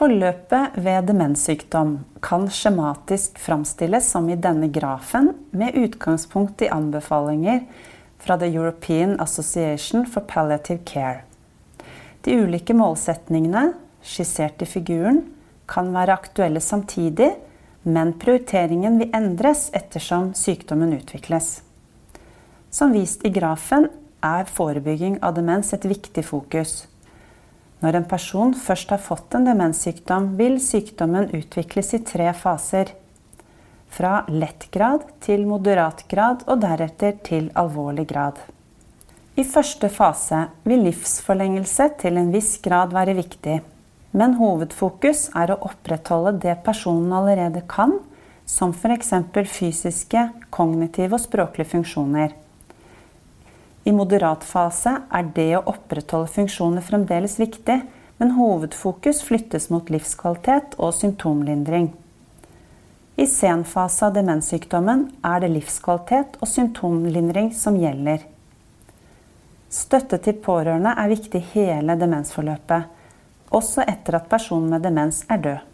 Forløpet ved demenssykdom kan skjematisk framstilles som i denne grafen, med utgangspunkt i anbefalinger fra The European Association for Palliative Care. De ulike målsetningene, skissert i figuren, kan være aktuelle samtidig, men prioriteringen vil endres ettersom sykdommen utvikles. Som vist i grafen er forebygging av demens et viktig fokus. Når en person først har fått en demenssykdom, vil sykdommen utvikles i tre faser. Fra lett grad til moderat grad og deretter til alvorlig grad. I første fase vil livsforlengelse til en viss grad være viktig. Men hovedfokus er å opprettholde det personen allerede kan, som f.eks. fysiske, kognitive og språklige funksjoner. I moderat fase er det å opprettholde funksjoner fremdeles viktig, men hovedfokus flyttes mot livskvalitet og symptomlindring. I sen fase av demenssykdommen er det livskvalitet og symptomlindring som gjelder. Støtte til pårørende er viktig hele demensforløpet, også etter at personen med demens er død.